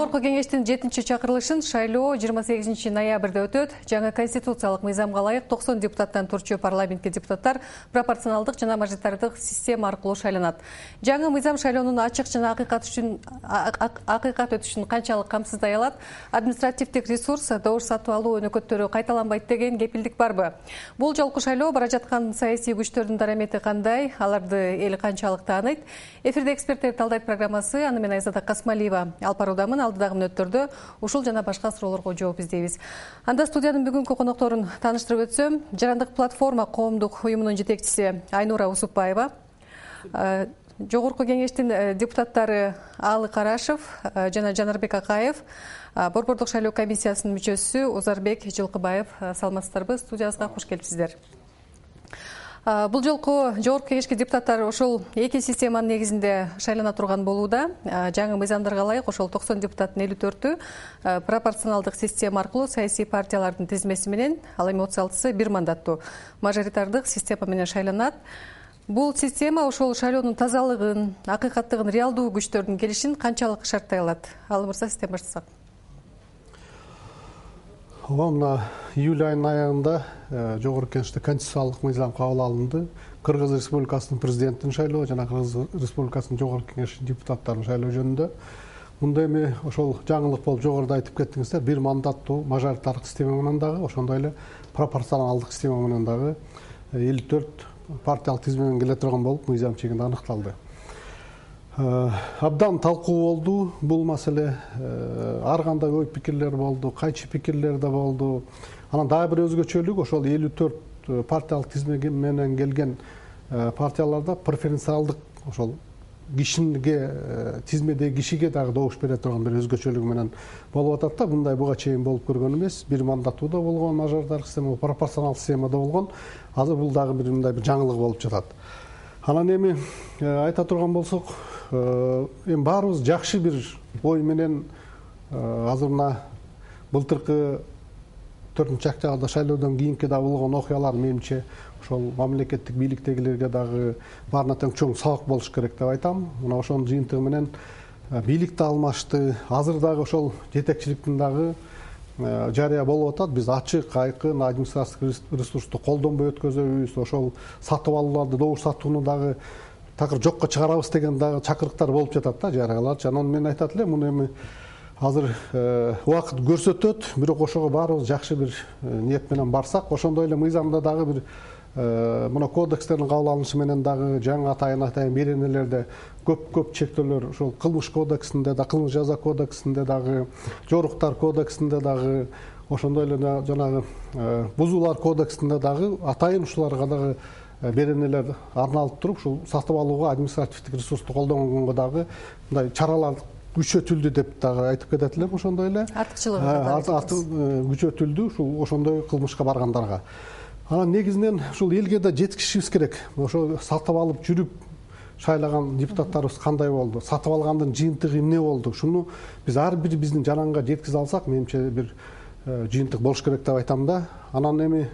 жогорку кеңештин жетинчи чакырылышын шайлоо жыйырма сегизинчи ноябрда өтөт. Жаңы конституциялык мыйзамга ылайык токсон депутаттан турчу парламентке депутаттар пропорционалдык жана мажоритардык система аркылуу шайланат. Жаңы мыйзам шайлоонун ачык жана акыйкат үчүн акыйкат өтүшүн канчалык камсыздай алат административдик ресурс добуш сатып алуу өнөкөттөрү кайталанбайт деген кепилдик барбы. Бул жолку шайлоо бара жаткан саясий күчтөрдүн дарамети кандай аларды эл канчалык тааныйт эфирде эксперттерди талдайт программасы аны мен айзада касмалиева. Алып баруудамын алдыдагы мүнөттөрдө ушул жана башка суроолорго жооп издейбиз. Анда студиянын бүгүнкү конокторун тааныштырып өтсөм жарандык платформа коомдук уюмунун жетекчиси айнура усупбаева жогорку кеңештин э, депутаттары аалы карашев э, жана жанарбек акаев борбордук шайлоо комиссиясынын мүчөсү озарбек жылкыбаев саламатсыздарбы? Студиябызга куш келипсиздер бул жолку жогорку кеңешке депутаттар ошол эки системанын негизинде шайлана турган болууда. Жаңы мыйзамдарга ылайык ошол токсон депутаттын элүү төртү пропорционалдык система аркылуу саясий партиялардын тизмеси менен ал эми отуз алтысы бир мандаттуу. Мажоритардык система менен шайланат. Бул система ошол шайлоонун тазалыгын акыйкаттыгын реалдуу күчтөрдүн келишин канчалык шарттай алат аалы мырза сизден баштасак ооба мына июль айынын аягында э, жогорку кеңеште конституциялык мыйзам кабыл алынды. Кыргыз республикасынын президентин шайлоо жана кыргыз республикасынын жогорку кеңешинин депутаттарын шайлоо жөнүндө. Мында эми ошол жаңылык болуп жогоруда айтып кеттиңиздер бир мандаттуу мажоритардык система менен дагы ошондой эле пропорционалдык система менен дагы э, элүү төрт партиялык тизме менен келе турган болуп мыйзам чегинде аныкталды абдан талкуу болду. Бул маселе э, ар кандай ой пикирлер болду кайчы пикирлер да болду. Анан дагы бир өзгөчөлүгү ошол элүү төрт э, партиялык тизме менен келген партияларда преференциалдык ошол кишиге тизмедеги кишиге дагы добуш бере турган бир өзгөчөлүгү менен болуп атат да. Мындай буга чейин болуп көргөн эмес. Бир мандаттуу да болгон мажоритардык система пропорционалдык системада болгон. Азыр бул дагы бир мындай бир жаңылык болуп жатат анан эми айта турган болсок Э, эми баарыбыз жакшы бир ой менен э, азыр мына былтыркы төртүнчү октябрда шайлоодон кийинки дагы болгон окуялар менимче ошол мамлекеттик бийликтегилерге дагы баарына тең чоң сабак болуш керек деп айтам. Мына ошонун жыйынтыгы менен э, бийлик да алмашты. Азыр дагы ошол жетекчиликтин дагы жарыя болуп атат. Биз ачык айкын административдик ресурсту колдонбой өткөзөбүз. Ошол сатып алууларды добуш сатууну дагы такыр жокко чыгарабыз деген дагы чакырыктар болуп жатат да жарыяларчы. Анан мен айтат элем муну эми азыр э, убакыт көрсөтөт. Бирок ошого баарыбыз жакшы бир э, ниет менен барсак. Ошондой эле мыйзамда дагы бир э, мына кодекстердин кабыл алынышы менен дагы жаңы атайын атайын беренелерде көп көп чектөөлөр ушул кылмыш кодексинде да кылмыш жаза кодексинде дагы жоруктар кодексинде дагы ошондой эле жанагы бузуулар кодексинде дагы атайын ушуларга дагы Э, беренелер арналып туруп ушул сатып алууга административдик ресурсту колдонгонго дагы мындай чаралар күчөтүлдү деп дагы айтып кетет элем ошондой эле. Артыкчылыгы э, э, күчөтүлдү ушул ошондой кылмышка баргандарга анан негизинен ушул элге да жеткизишибиз керек. Ошо сатып алып жүрүп шайлаган депутаттарыбыз кандай болду? Сатып алгандын жыйынтыгы эмне болду? Ушуну биз ар бир биздин жаранга жеткизе алсак менимче бир жыйынтык болуш керек деп айтам да. Анан эми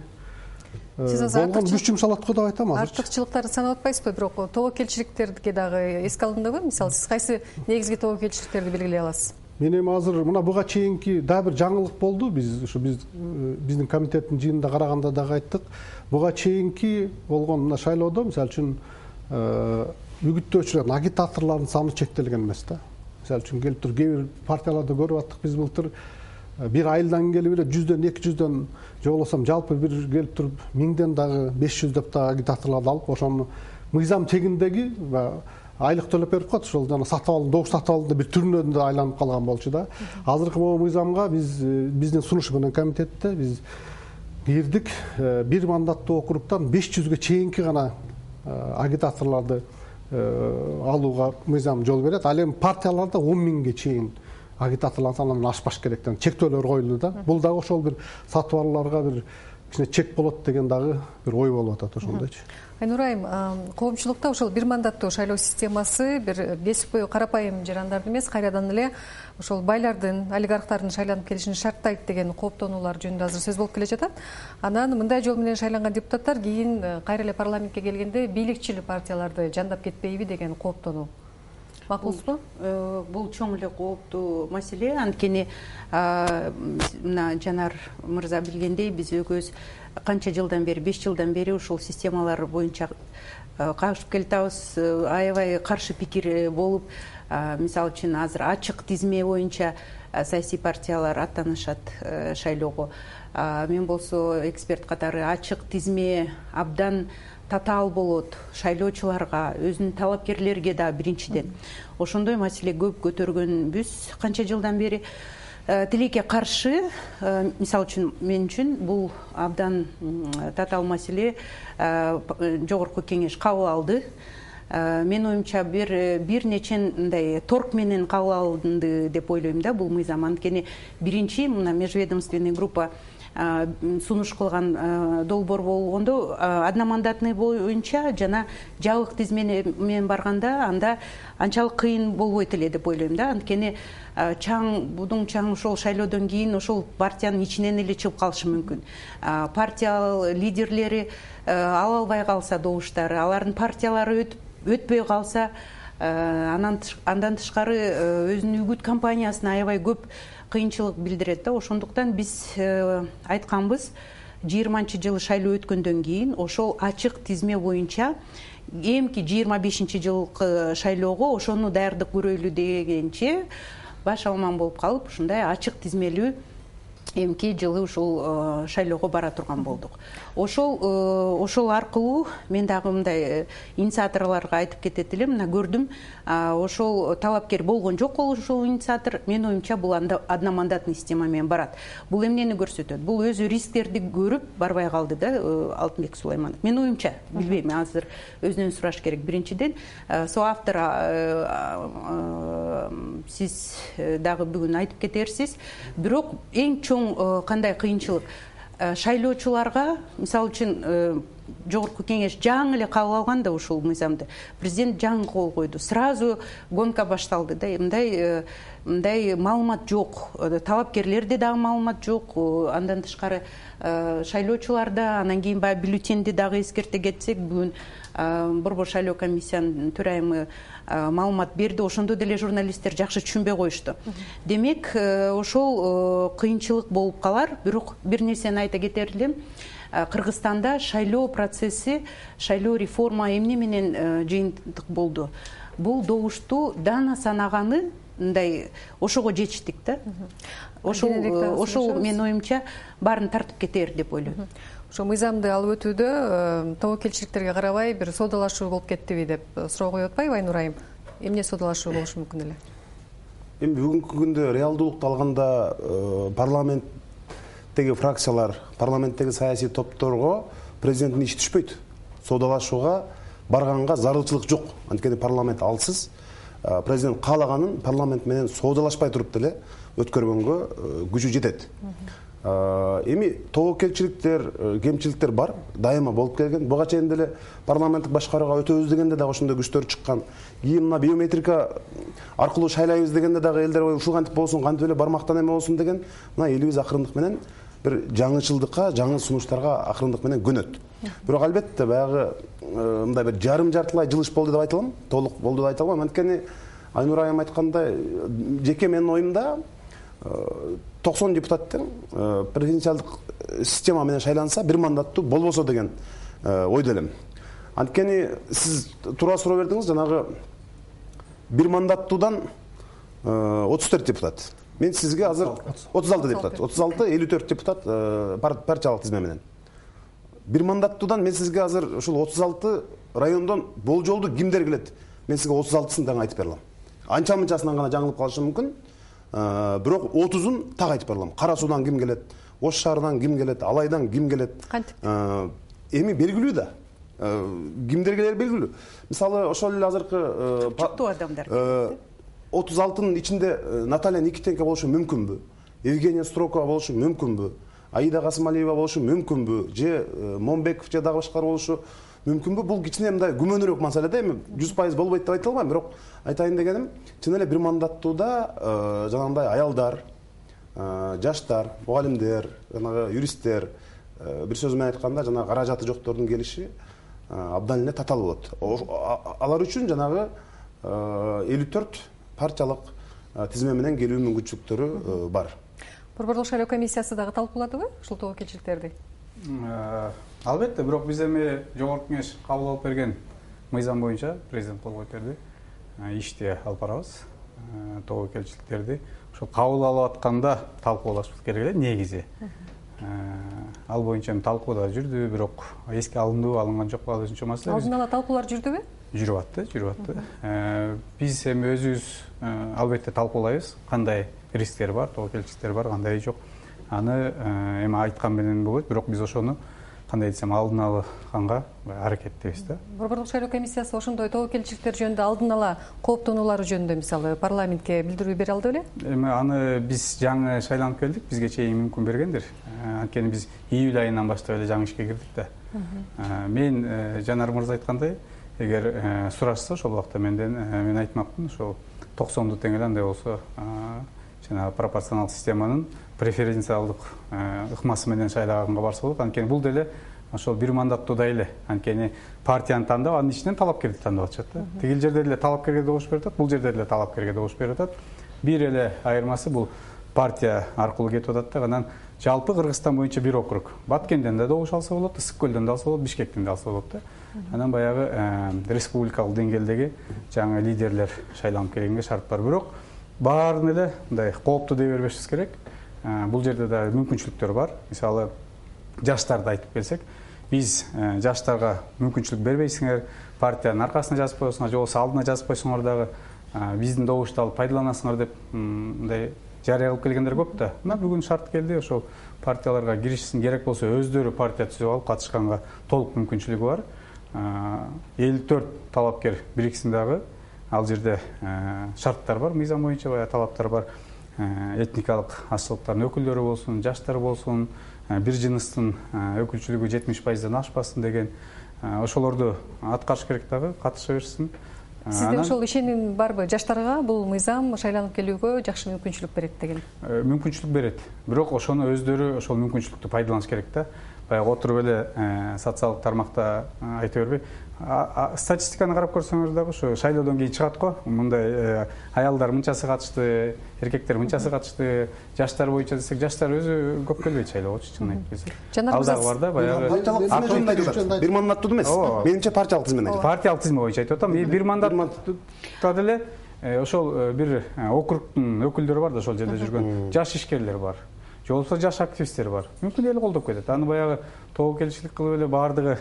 сиз азыр болгон күч жумшалат го деп айтам азыр. артыкчылыктарды санап атпайсызбы? Бирок тобокелчиликтерге дагы эске алындыбы мисалы сиз кайсы негизги тобокелчиликтерди белгилей аласыз мен эми азыр мына буга чейинки дагы бир жаңылык болду. Биз ушу биз биздин комитеттин жыйынында караганда дагы айттык. Буга чейинки болгон мына шайлоодо мисалы үчүн үгүттөөчүлөр агитаторлордун саны чектелген эмес да. Мисалы үчүн келип туруп кээ бир партияларды көрүп аттык. Биз былтыр бир айылдан келип эле жүздөн эки жүздөн же болбосо жалпы бир келип туруп миңден дагы беш жүздөп дагы агитаторлорду алып ошону мыйзам чегиндеги баягы айлык төлөп берип коет ошол жана сатып алуу добуш сатып алуунун бир түрүнө да айланып калган болчу да. Азыркы могу мыйзамга биз э, биздин сунуш менен комитетте биз кирдик э, бир мандаттуу округтан беш жүзгө чейинки гана э, агитаторлорду алууга мыйзам жол берет. Ал эми партияларда он миңге чейин андан ашпаш керек деген чектөөлөр коюлду да. Бул дагы ошол бир сатып алууларга бир кичине чек болот деген дагы бир ой болуп атат ошондойчу айнура айым коомчулукта ошол бир мандаттуу шайлоо системасы бир бесикбой карапайым жарандарды эмес кайрадан эле ошол байлардын олигархтардын шайланып келишин шарттайт деген кооптонуулар жөнүндө азыр сөз болуп келе жатат. Анан мындай жол менен шайланган депутаттар кийин э, кайра эле парламентке келгенде бийликчил партияларды жандап кетпейби деген кооптонуу. Макулсузбу бул чоң эле кооптуу маселе. Анткени мына жанар мырза билгендей биз экөөбүз канча жылдан бери беш жылдан бери ушул системалар боюнча кагышып келатабыз аябай каршы пикир болуп мисалы үчүн азыр ачык тизме боюнча саясий партиялар аттанышат шайлоого. Мен болсо эксперт катары ачык тизме абдан татаал болот шайлоочуларга өзүнүн талапкерлерге дагы биринчиден. Ошондой маселе көп көтөргөнбүз. Канча жылдан бери э, тилекке каршы. Э, мисалы үчүн мен үчүн бул абдан татаал маселе э, жогорку кеңеш кабыл алды. Менин оюмча бир бир нече мындай торг менен кабыл алынды деп ойлойм да бул мыйзам анткени биринчи мына межведомственный группа сунуш кылган долбоор болгондо одномандатный боюнча жана жабык тизме менен барганда анда анчалык кыйын болбойт эле деп ойлойм да. Анткени чаң будуң чаң ошол шайлоодон кийин ошол партиянын ичинен эле чыгып калышы мүмкүн. Партия лидерлери ала албай калса добуштары алардын партиялары өтпөй калса андан тышкары өзүнүн үгүт компаниясына аябай көп кыйынчылык билдирет да. Ошондуктан биз э, айтканбыз жыйырманчы жылы шайлоо өткөндөн кийин ошол ачык тизме боюнча эмки жыйырма бешинчи жылкы шайлоого ошону даярдык көрөлү дегенче баш аман болуп калып ушундай ачык тизмелүү эмки жылы ушул э, шайлоого бара турган болдук. Ошол э, ошол аркылуу мен дагы мындай э, инициаторлорго айтып кетет элем. Мына көрдүм ошол талапкер болгон жок ошол инициатор. Менин оюмча бул одномандатный система менен барат. Бул эмнени көрсөтөт? Бул өзү рисктерди көрүп барбай калды да алтынбек сулайманов. Менин оюмча билбейм азыр өзүнөн сураш керек. Биринчиден соавтор сиз дагы бүгүн айтып кетерсиз. Бирок эң чоң кандай кыйынчылык? Э, шайлоочуларга мисалы үчүн э, жогорку кеңеш жаңы эле кабыл алган да ушул мыйзамды. Президент жаңы кол койду. Сразу гонка башталды да. Мындай э, мындай маалымат жок. Талапкерлерде дагы маалымат жок. Андан тышкары шайлоочуларда анан кийин баягы бюллетенди дагы эскерте кетсек бүгүн борбор шайлоо комиссиянын төрайымы маалымат берди. Ошондо деле журналисттер жакшы түшүнбөй коюшту. Демек э, ошол э, кыйынчылык болуп калар. Бирок бир нерсени айта кетер элем. Кыргызстанда шайлоо процесси шайлоо реформа эмне менен жыйынтык болду? Бул добушту даана санаганы мындай ошого жетиштик да. Ошол э, ошол менин оюмча баарын тартып кетер деп ойлойм ошо мыйзамды алып өтүүдө э, тобокелчиликтерге карабай бир соодалашуу болуп кеттиби деп э, суроо коюп атпайбы айнур айым эмне соодалашуу болушу мүмкүн эле? Эми бүгүнкү күндө реалдуулукту алганда э, парламенттеги фракциялар парламенттеги саясий топторго президенттин иши түшпөйт. Соодалашууга барганга зарылчылык жок. Анткени парламент алсыз. Президент каалаганын парламент менен соодалашпай туруп деле өткөргөнгө күчү жетет эми тобокелчиликтер э, кемчиликтер бар дайыма болуп келген. Буга чейин деле парламенттик башкарууга өтөбүз дегенде дагы ошондой күчтөр чыккан. Кийин мына биометрика аркылуу шайлайбыз дегенде дагы элдер ой ушул кантип болсун кантип эле бармактан эме болсун деген мына элибиз акырындык менен бир жаңычылдыкка жаңы сунуштарга акырындык менен көнөт. Бирок албетте баягы э, мындай бир жарым жартылай жылыш болду деп айта алам толук болду деп айта албайм анткени айнура айым айткандай жеке менин оюмда токсон депутат тең э, президенциалдык система менен шайланса бир мандаттуу болбосо деген э, ойдо элем. Анткени сиз туура суроо бердиңиз жанагы бир мандаттуудан э, отуз төрт депутат. Мен сизге азыр отуз алты депутат отуз алты. элүү төрт депутат партиялык тизме менен. Бир мандаттуудан мен сизге азыр ушул отуз алты райондон болжолдуу кимдер келет. Мен сизге отуз алтысын дагы айтып бере алам. Анча мынчасынан гана жаңылып калышым мүмкүн бирок отузун так айтып бере алам кара суудан ким келет ош шаарынан ким келет алайдан ким келет? Кантип? Э, эми белгилүү да. Э, кимдер келери белгилүү. Мисалы ошол эле азыркы жуктуу адамдар отуз алтынын ичинде наталья никитенко болушу мүмкүнбү? Евгения строкова болушу мүмкүнбү? Аида касымалиева болушу мүмкүнбү? Же момбеков же дагы башкалар болушу мүмкүнбү? Бул кичине мындай күмөнүрөөк маселе да эми жүз пайыз болбойт деп айта албайм. Бирок айтайын дегеним чын эле бир мандаттууда э, жанагындай аялдар э, жаштар мугалимдер жанагы юристтер э, бир сөз менен айтканда жанагы каражаты жоктордун келиши абдан эле татаал болот. Алар үчүн жанагы элүү төрт партиялык тизме менен келүү мүмкүнчүлүктөрү бар. Борборлук шайлоо комиссиясы дагы талкууладыбы ушул тобокелчиликтерди албетте бирок биз эми жогорку кеңеш кабыл алып берген мыйзам боюнча президент кол коюп берди ишти алып барабыз. Тобокелчиликтерди ошол кабыл алып атканда талкуулашыбыз керек эле негизи. Ал боюнча эми талкуу да жүрдү бирок эске алындыбы алынган жокпу ал өзүнчө маселе. Алдын ала талкуулар жүрдүбү жүрүп атты жүрүп атты. Биз эми өзүбүз албетте талкуулайбыз. Кандай рисктер бар тобокелчиликтер бар кандайы жок. Аны эми айткан менен болбойт бирок биз ошону кандай десем алдын алганга аракеттебиз да. Борборлук шайлоо комиссиясы ошондой тобокелчиликтер жөнүндө алдын ала кооптонуулары жөнүндө мисалы парламентке билдирүү бере алды беле? Эми аны биз жаңы шайланып келдик бизге чейин мүмкүн бергендир анткени биз июль айынан баштап эле жаңы ишке кирдик да. Мен жанар мырза айткандай эгер сурашса ошол убакта менден мен айтмакмын ошол токсонду тең эле андай болсо жанагы пропорционалдык системанын преференциалдык э, ыкмасы менен шайлаганга барса болот. Анткени бул деле ошол бир мандаттуудай эле. Анткени партияны тандап анын ичинен талапкерди тандап атышат да. Тигил жерде деле талапкерге добуш берип атат бул жерде деле талапкерге добуш берип атат. Бир эле айырмасы бул партия аркылуу кетип атат да. Анан жалпы кыргызстан боюнча бир округ. Баткенден да добуш алса болот ысык көлдөн да алса болот бишкектен да алса болот да. Анан баягы э, республикалык деңгээлдеги жаңы лидерлер шайланып келгенге шарт бар. Бирок баарын эле мындай кооптуу дей бербешибиз керек бул жерде дагы мүмкүнчүлүктөр бар. Мисалы жаштарды айтып келсек биз жаштарга мүмкүнчүлүк бербейсиңер партиянын аркасына жазып коесуңар же болбосо алдына жазып койсоңор дагы биздин добушту алып пайдаланасыңар деп мындай жарыя кылып келгендер көп да. Мына бүгүн шарт келди ошол партияларга киришсин керек болсо өздөрү партия түзүп алып катышканга толук мүмкүнчүлүгү бар. Элүү төрт талапкер бириксин дагы. Ал жерде шарттар бар мыйзам боюнча баягы талаптар бар. Э, этникалык азчылыктардын өкүлдөрү болсун жаштар болсун э, бир жыныстын э, өкүлчүлүгү жетимиш пайыздан ашпасын деген ошолорду аткарыш керек дагы катыша берсин. Сизде ошол ишеним барбы? Жаштарга бул мыйзам шайланып келүүгө жакшы мүмкүнчүлүк берет деген. Мүмкүнчүлүк берет. Бирок ошону өздөрү ошол мүмкүнчүлүктү пайдаланыш керек да. Баягы отуруп эле социалдык тармакта айта бербей статистиканы карап көрсөңөр дагы ушу шайлоодон кийин чыгат го. Мындай э, аялдар мынчасы катышты эркектер мынчасы катышты жаштар боюнча десек жаштар өзү көп келбейт шайлоогочу чынын айтып келсек. Ал дагы бар да баягы партиялык тизме жөнүндө айтып атат бир мандаттуу эмес менимче партиялык тизмени айтып партиялык тизме боюнча айтып атам. Бир мандатта деле э, ошол э, бир округдун өкүлдөрү бар да ошол жерде жүргөн. Жаш ишкерлер бар. Же болбосо жаш активисттер бар. Мүмкүн эл колдоп кетет. Аны баягы тобокелчилик кылып эле баардыгы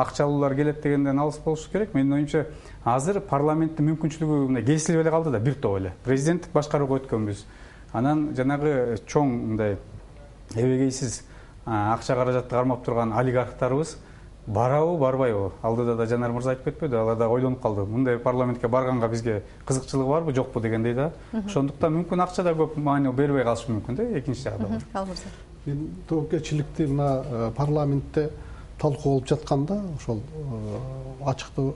акчалуулар келет дегенден алыс болуш керек. Менин оюмча азыр парламенттин мүмкүнчүлүгү мындай кесилип эле калды да бир топ эле. Президенттик башкарууга өткөнбүз анан жанагы чоң мындай эбегейсиз акча каражатты кармап турган олигархтарыбыз барабы барбайбы. Алдыда да жанар мырза айтып кетпедиби алар дагы ойлонуп калды. Мындай парламентке барганга бизге кызыкчылыгы барбы жокпу дегендей да. Ошондуктан мүмкүн акча да көп маани бербей калышы мүмкүн да экинчи жагы да бар ал мырза мен тобокелчиликти мына э, парламентте талкуу болуп жатканда ошол э, ачык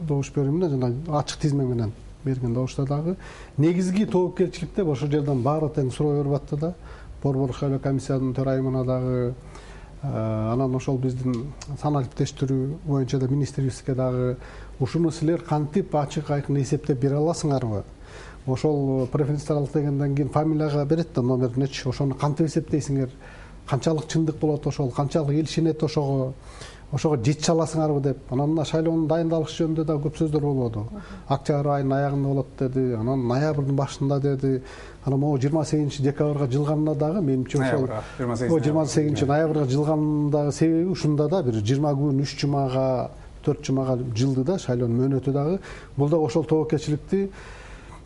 добуш берүү менен жана ачык тизме менен берген добушта дагы негизги тобокелчилик ошол жерден баары тең суроо берип атты да. Борборлук шайлоо комиссиянын төрайымына дагы э, анан ошол биздин саналиптештирүү боюнча да министрибизге дагы ушуну силер кантип ачык айкын эсептеп бере аласыңарбы? Ошол преференциялык дегенден кийин фамилияга берет да номерине ошону кантип эсептейсиңер канчалык чындык болот ошол канчалык эл ишенет ошого ошого жетише аласыңарбы деп. Анан мына шайлоонун дайындалышы жөнүндө дагы көп сөздөр болбоду. Октябрь айынын аягында болот деди анан ноябрдын башында деди. Анан могу жыйырма сегизинчи декабрга жылганда дагы менимче ошол жыйырма сегизинчи ноябрга жылгандагы себеби ушунда да бир жыйырма күн үч жумага төрт жумага жылды да шайлоонун мөөнөтү дагы. Бул дагы ошол тобокелчиликти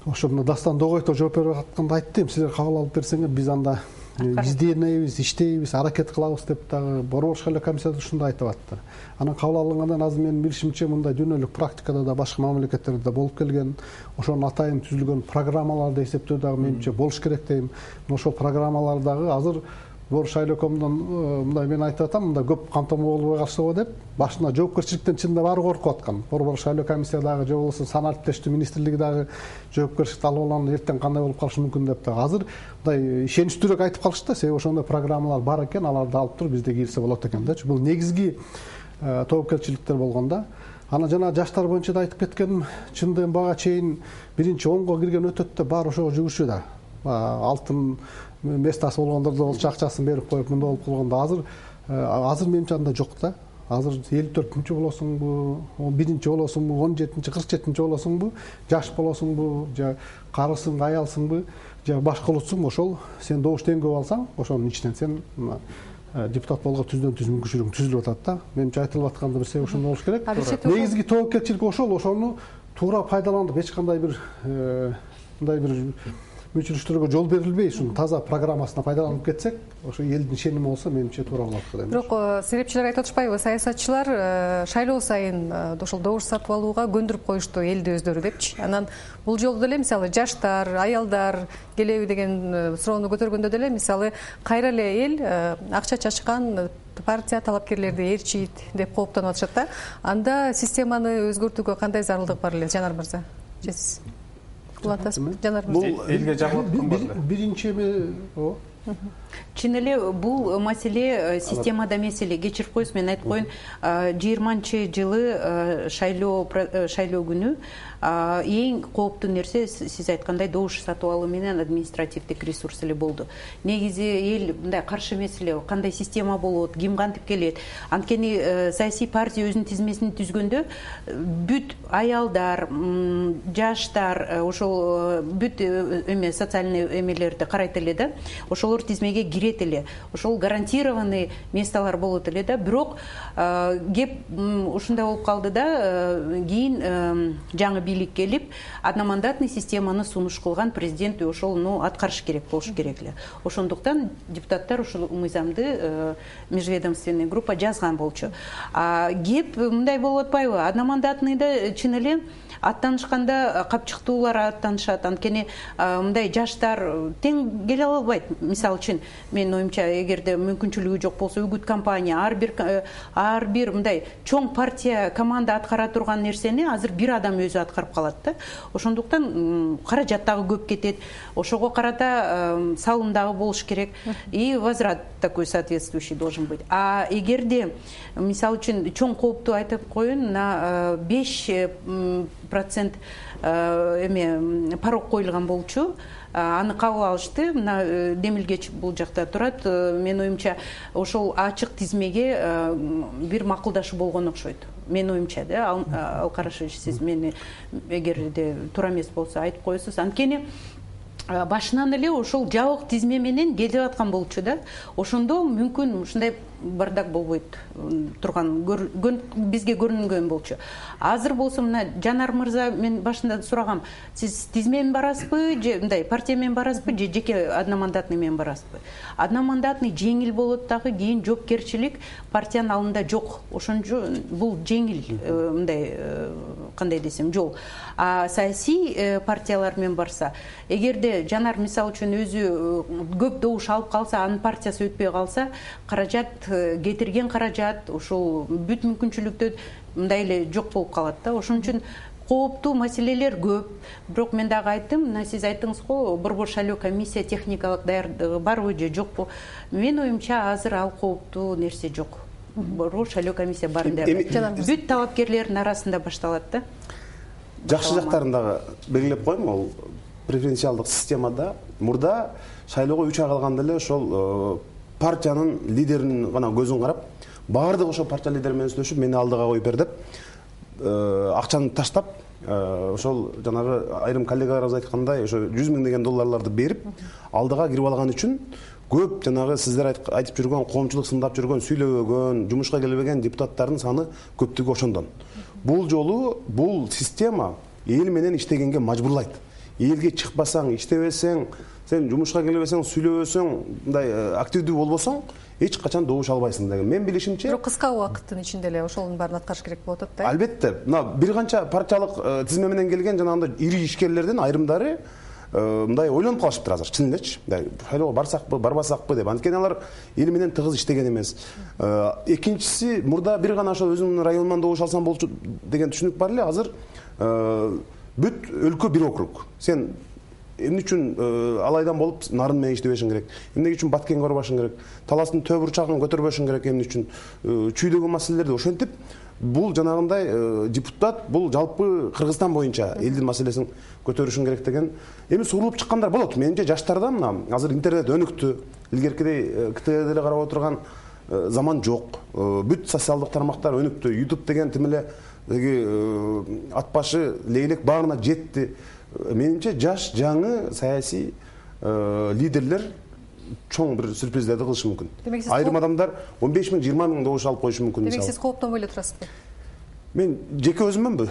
ошо мына дастан догойтов жооп берип атканда айтты эми силер кабыл алып берсеңер биз анда изденебиз иштейбиз аракет кылабыз деп дагы борборлук шайлоо комиссиясы ушундай айтып атты анан кабыл алынгандан азыр менин билишимче мындай дүйнөлүк практикада да башка мамлекеттерде да болуп келген ошонун атайын түзүлгөн программаларды эсептөө дагы менимче болуш керек дейм. Ошол программалар дагы азыр шайлоокомдон э, мындай мен айтып атам мындай көп камтымоо болбой калышыбы деп башына жоопкерчиликтен чынында баары коркуп аткан борборлук шайлоо комиссия дагы же болбосо саналиптештирүү министрлиги дагы жоопкерчиликти алып алган эртең кандай болуп калышы мүмкүн деп дагы азыр мындай ишеничтүүрөөк айтып калышты да себеби ошондой программалар бар экен аларды алып туруп бизде кирсе болот экен дечи бул негизги э, тобокелчиликтер болгондо анан жана жаштар боюнча да айтып кеткеним чындыгы бага чейин биринчи онго кирген өтөт да баары ошого жүгүрүшчү да. Алтын местасы болгондор да болчу акчасын берип коюп мындай болуп калганда азыр азыр менимче андай жок да. Азыр элүү төртүнчү болосуңбу он биринчи болосуңбу он жетинчи кырк жетинчи болосуңбу жаш болосуңбу же карысың аялсыңбы же башка улутсуңбу ошол сен добуш теңгөө алсаң ошонун ичинен сен э, депутат болууга түздөн түз мүмкүнчүлүгүң түзүлүп атат да. Менимче айтылып аткандын бир себеби ошондой болуш керек. Негизги тобокелчилик ошол ошону туура пайдаланып эч кандай бир э, мындай бир өчүрүштөргө жол берилбей ушуну таза программасына пайдаланып кетсек ошо элдин ишеними болсо менимче туура болот деп ойлойм бирок э, серепчилер айтып атышпайбы саясатчылар э, шайлоо сайын э, ошол добуш сатып алууга көндүрүп коюшту элди өздөрү депчи. Анан бул жолу деле мисалы жаштар аялдар келеби деген суроону көтөргөндө деле мисалы кайра эле эл акча чачкан партия талапкерлерди ээрчийт деп кооптонуп атышат да. Анда системаны өзгөртүүгө кандай зарылдык бар эле жанар мырза? Же сиз жанар мырза бул элге эле биринчи эме ооба чын эле бул маселе системада эмес эле кечирип коюңуз мен айтып коеюн жыйырманчы жылы шайлоо шайлоо күнү эң кооптуу нерсе сиз айткандай добуш сатып алуу менен административдик ресурс эле болду. Негизи эл мындай каршы эмес эле кандай система болот ким кантип келет. Анткени э, саясий партия өзүнүн тизмесин түзгөндө бүт аялдар жаштар э, ошол э, бүт эме социальный эмелерди карайт эле да ошолор тизмеге кирет эле. Ошол гарантированный местолор болот эле да. Бирок кеп ушундай болуп калды да кийин жаңы бийлик келип одномандатный системаны сунуш кылган президент ошол ну аткарыш керек болуш керек эле. Ошондуктан депутаттар ушул мыйзамды э, межведомственный группа жазган болчу. Кеп мындай болуп атпайбы? Одномандатныйда чын эле аттанышканда капчыктуулар аттанышат. Анткени мындай жаштар тең келе албайт. Мисалы үчүн менин оюмча эгерде мүмкүнчүлүгү жок болсо үгүт компания ар бир ар бир мындай чоң партия команда аткара турган нерсени азыр бир адам өзү аткарып калат да. Ошондуктан каражат дагы көп кетет. Ошого карата салым дагы болуш керек. И возврат такой соответствующий должен быть. А эгерде мисалы үчүн чоң коопту айтып коеюн мына беш процент э, эме порог коюлган болчу. Аны кабыл алышты. Мына э, демилгеч бул жакта турат. Э, менин оюмча ошол ачык тизмеге бир макулдашуу болгон окшойт. Менин оюмча да ал карашевич сиз мени эгерде туура эмес болсо айтып коесуз. Анткени башынан эле ошол жабык тизме менен келип аткан болчу да. Ошондо мүмкүн ушундай бардак болбойт турган бизге көрүнгөн болчу. Азыр болсо мына жанар мырза мен башында сурагам сиз тизме менен барасызбы же мындай партия менен барасызбы же жеке одномандатный менен барасызбы? Одномандатный жеңил болот дагы кийин жоопкерчилик партиянын алдында жок. Ошон үчүн бул жеңил э, мындай э, кандай десем жол. А саясий э, партиялар менен барса эгерде жанар мисалы үчүн өзү көп добуш алып калса анын партиясы өтпөй калса каражат кетирген каражат ушул бүт мүмкүнчүлүктөр мындай эле жок болуп калат да. Ошон үчүн кооптуу маселелер көп. Бирок мен дагы айттым мына сиз айттыңыз го борбор шайлоо комиссия техникалык даярдыгы барбы же жокпу менин оюмча азыр ал кооптуу нерсе жок. Борбор шайлоо комиссия баарын даярдайт бүт талапкерлердин арасында башталат да. Жакшы жактарын дагы белгилеп коеюн могул преференциалдык системада мурда шайлоого үч ай калганда эле ошол э, партиянын лидеринин гана көзүн карап баардыгы ошол партия лидери менен сүйлөшүп мени алдыга коюп бер деп э, акчаны таштап э, ошол жанагы айрым коллегаларыбыз айткандай ошо жүз миң деген долларларды берип алдыга кирип алган үчүн көп жанагы сиздер айтып жүргөн коомчулук сындап жүргөн сүйлөбөгөн жумушка келбеген депутаттардын саны көптүгү ошондон. Бул жолу бул система эл менен иштегенге мажбурлайт. Элге чыкпасаң иштебесең сен жумушка келбесең сүйлөбөсөң мындай э, активдүү болбосоң эч качан добуш албайсың деген. Менин билишимче бирок кыска убакыттын ичинде эле ошонун баарын аткарыш керек болуп атат да албетте. Мына бир канча партиялык э, тизме менен келген жанагындай ири ишкерлердин айрымдары э, мындай ойлонуп калышыптыр азыр чын элечи мындай шайлоого барсакпы барбасакпы деп. Анткени алар эл менен тыгыз иштеген эмес. Экинчиси мурда бир гана ошол өзүмдүн районуман добуш алсам болчу деген түшүнүк бар эле. Азыр бүт өлкө бир округ сен эмне үчүн э, ал айдан болуп нарын менен иштебешиң керек? Эмне үчүн баткенге барбашың керек? Таластын түбү бурчагын көтөрбөшүң керек эмне үчүн? Э, чүйдөгөн маселелерди ошентип бул жанагындай депутат бул жалпы кыргызстан боюнча элдин маселесин көтөрүшүң керек деген. Эми суурулуп чыккандар болот. Менимче жаштарда мына азыр интернет өнүктү илгеркидей ктвде деле карап отурган заман жок. Бүт социалдык тармактар өнүктү. Ютуб деген тим эле тиги ат башы лейлек баарына жетти менимче жаш жаңы саясий лидерлер чоң бир сюрприздерди кылышы мүмкүн. Демек сиз айрым адамдар он беш миң жыйырма миң добуш алып коюшу мүмкүн демек сиз кооптонбой эле турасызбы? Мен жеке өзүмөнбү.